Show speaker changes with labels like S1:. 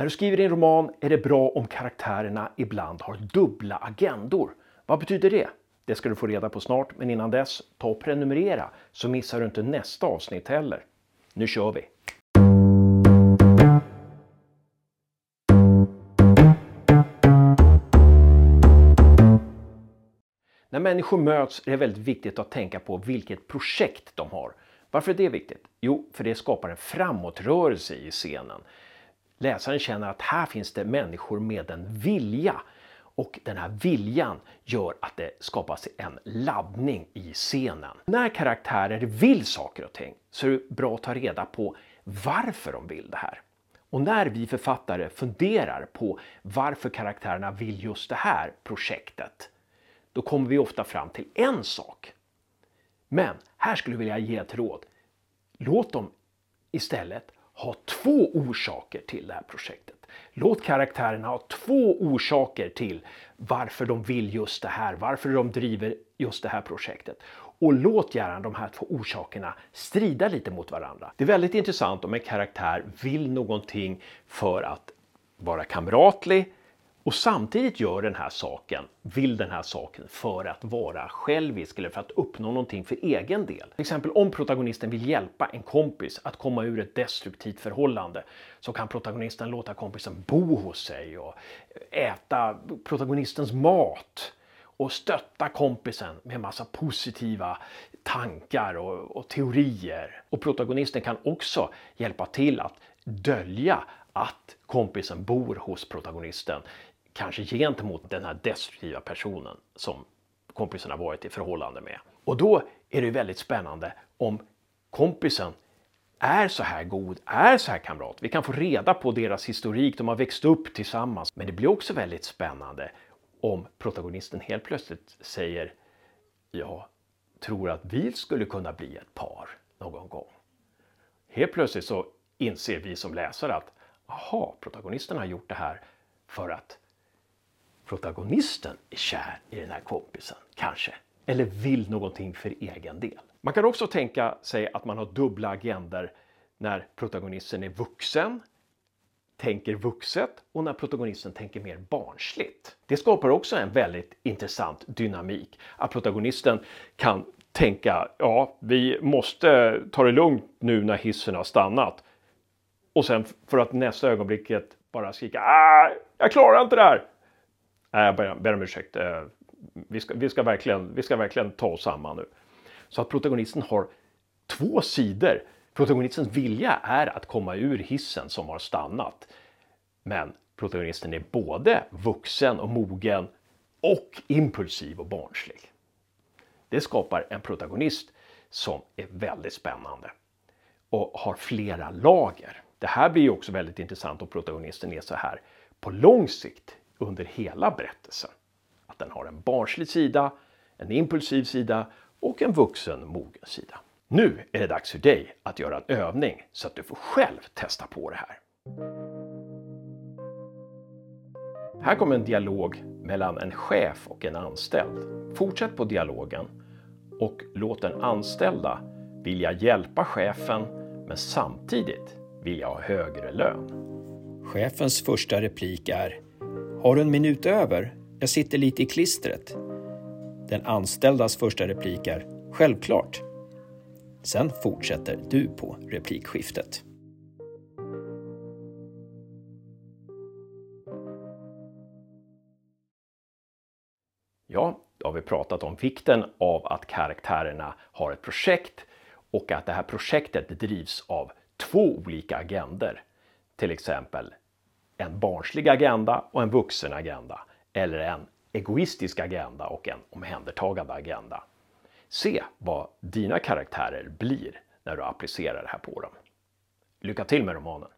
S1: När du skriver din roman är det bra om karaktärerna ibland har dubbla agendor. Vad betyder det? Det ska du få reda på snart, men innan dess, ta och prenumerera så missar du inte nästa avsnitt heller. Nu kör vi! När människor möts är det väldigt viktigt att tänka på vilket projekt de har. Varför är det viktigt? Jo, för det skapar en framåtrörelse i scenen. Läsaren känner att här finns det människor med en vilja och den här viljan gör att det skapas en laddning i scenen. När karaktärer vill saker och ting så är det bra att ta reda på varför de vill det här. Och när vi författare funderar på varför karaktärerna vill just det här projektet, då kommer vi ofta fram till en sak. Men här skulle jag vilja ge ett råd. Låt dem istället ha två orsaker till det här projektet. Låt karaktärerna ha två orsaker till varför de vill just det här, varför de driver just det här projektet. Och låt gärna de här två orsakerna strida lite mot varandra. Det är väldigt intressant om en karaktär vill någonting för att vara kamratlig och samtidigt gör den här saken, vill den här saken för att vara självisk eller för att uppnå någonting för egen del. Till exempel om protagonisten vill hjälpa en kompis att komma ur ett destruktivt förhållande så kan protagonisten låta kompisen bo hos sig och äta protagonistens mat och stötta kompisen med massa positiva tankar och, och teorier. Och protagonisten kan också hjälpa till att dölja att kompisen bor hos protagonisten kanske gentemot den här destruktiva personen som kompisen har varit i förhållande med. Och då är det väldigt spännande om kompisen är så här god, är så här kamrat. Vi kan få reda på deras historik, de har växt upp tillsammans. Men det blir också väldigt spännande om protagonisten helt plötsligt säger jag tror att vi skulle kunna bli ett par någon gång. Helt plötsligt så inser vi som läsare att aha, protagonisten har gjort det här för att protagonisten är kär i den här kompisen, kanske. Eller vill någonting för egen del. Man kan också tänka sig att man har dubbla agender när protagonisten är vuxen, tänker vuxet och när protagonisten tänker mer barnsligt. Det skapar också en väldigt intressant dynamik. Att protagonisten kan tänka, ja, vi måste ta det lugnt nu när hissen har stannat. Och sen för att nästa ögonblicket bara skrika, ah, jag klarar inte det här. Nej, jag ber, ber om ursäkt. Eh, vi ska, vi, ska verkligen, vi ska verkligen ta oss samman nu. Så att protagonisten har två sidor. Protagonistens vilja är att komma ur hissen som har stannat. Men protagonisten är både vuxen och mogen och impulsiv och barnslig. Det skapar en protagonist som är väldigt spännande och har flera lager. Det här blir också väldigt intressant om protagonisten är så här på lång sikt under hela berättelsen. Att den har en barnslig sida, en impulsiv sida och en vuxen mogen sida. Nu är det dags för dig att göra en övning så att du får själv testa på det här. Här kommer en dialog mellan en chef och en anställd. Fortsätt på dialogen och låt den anställda vilja hjälpa chefen men samtidigt vilja ha högre lön.
S2: Chefens första replik är har du en minut över? Jag sitter lite i klistret. Den anställdas första replik är Självklart. Sen fortsätter du på replikskiftet.
S1: Ja, då har vi pratat om vikten av att karaktärerna har ett projekt och att det här projektet drivs av två olika agender. Till exempel en barnslig agenda och en vuxen agenda. Eller en egoistisk agenda och en omhändertagande agenda. Se vad dina karaktärer blir när du applicerar det här på dem. Lycka till med romanen!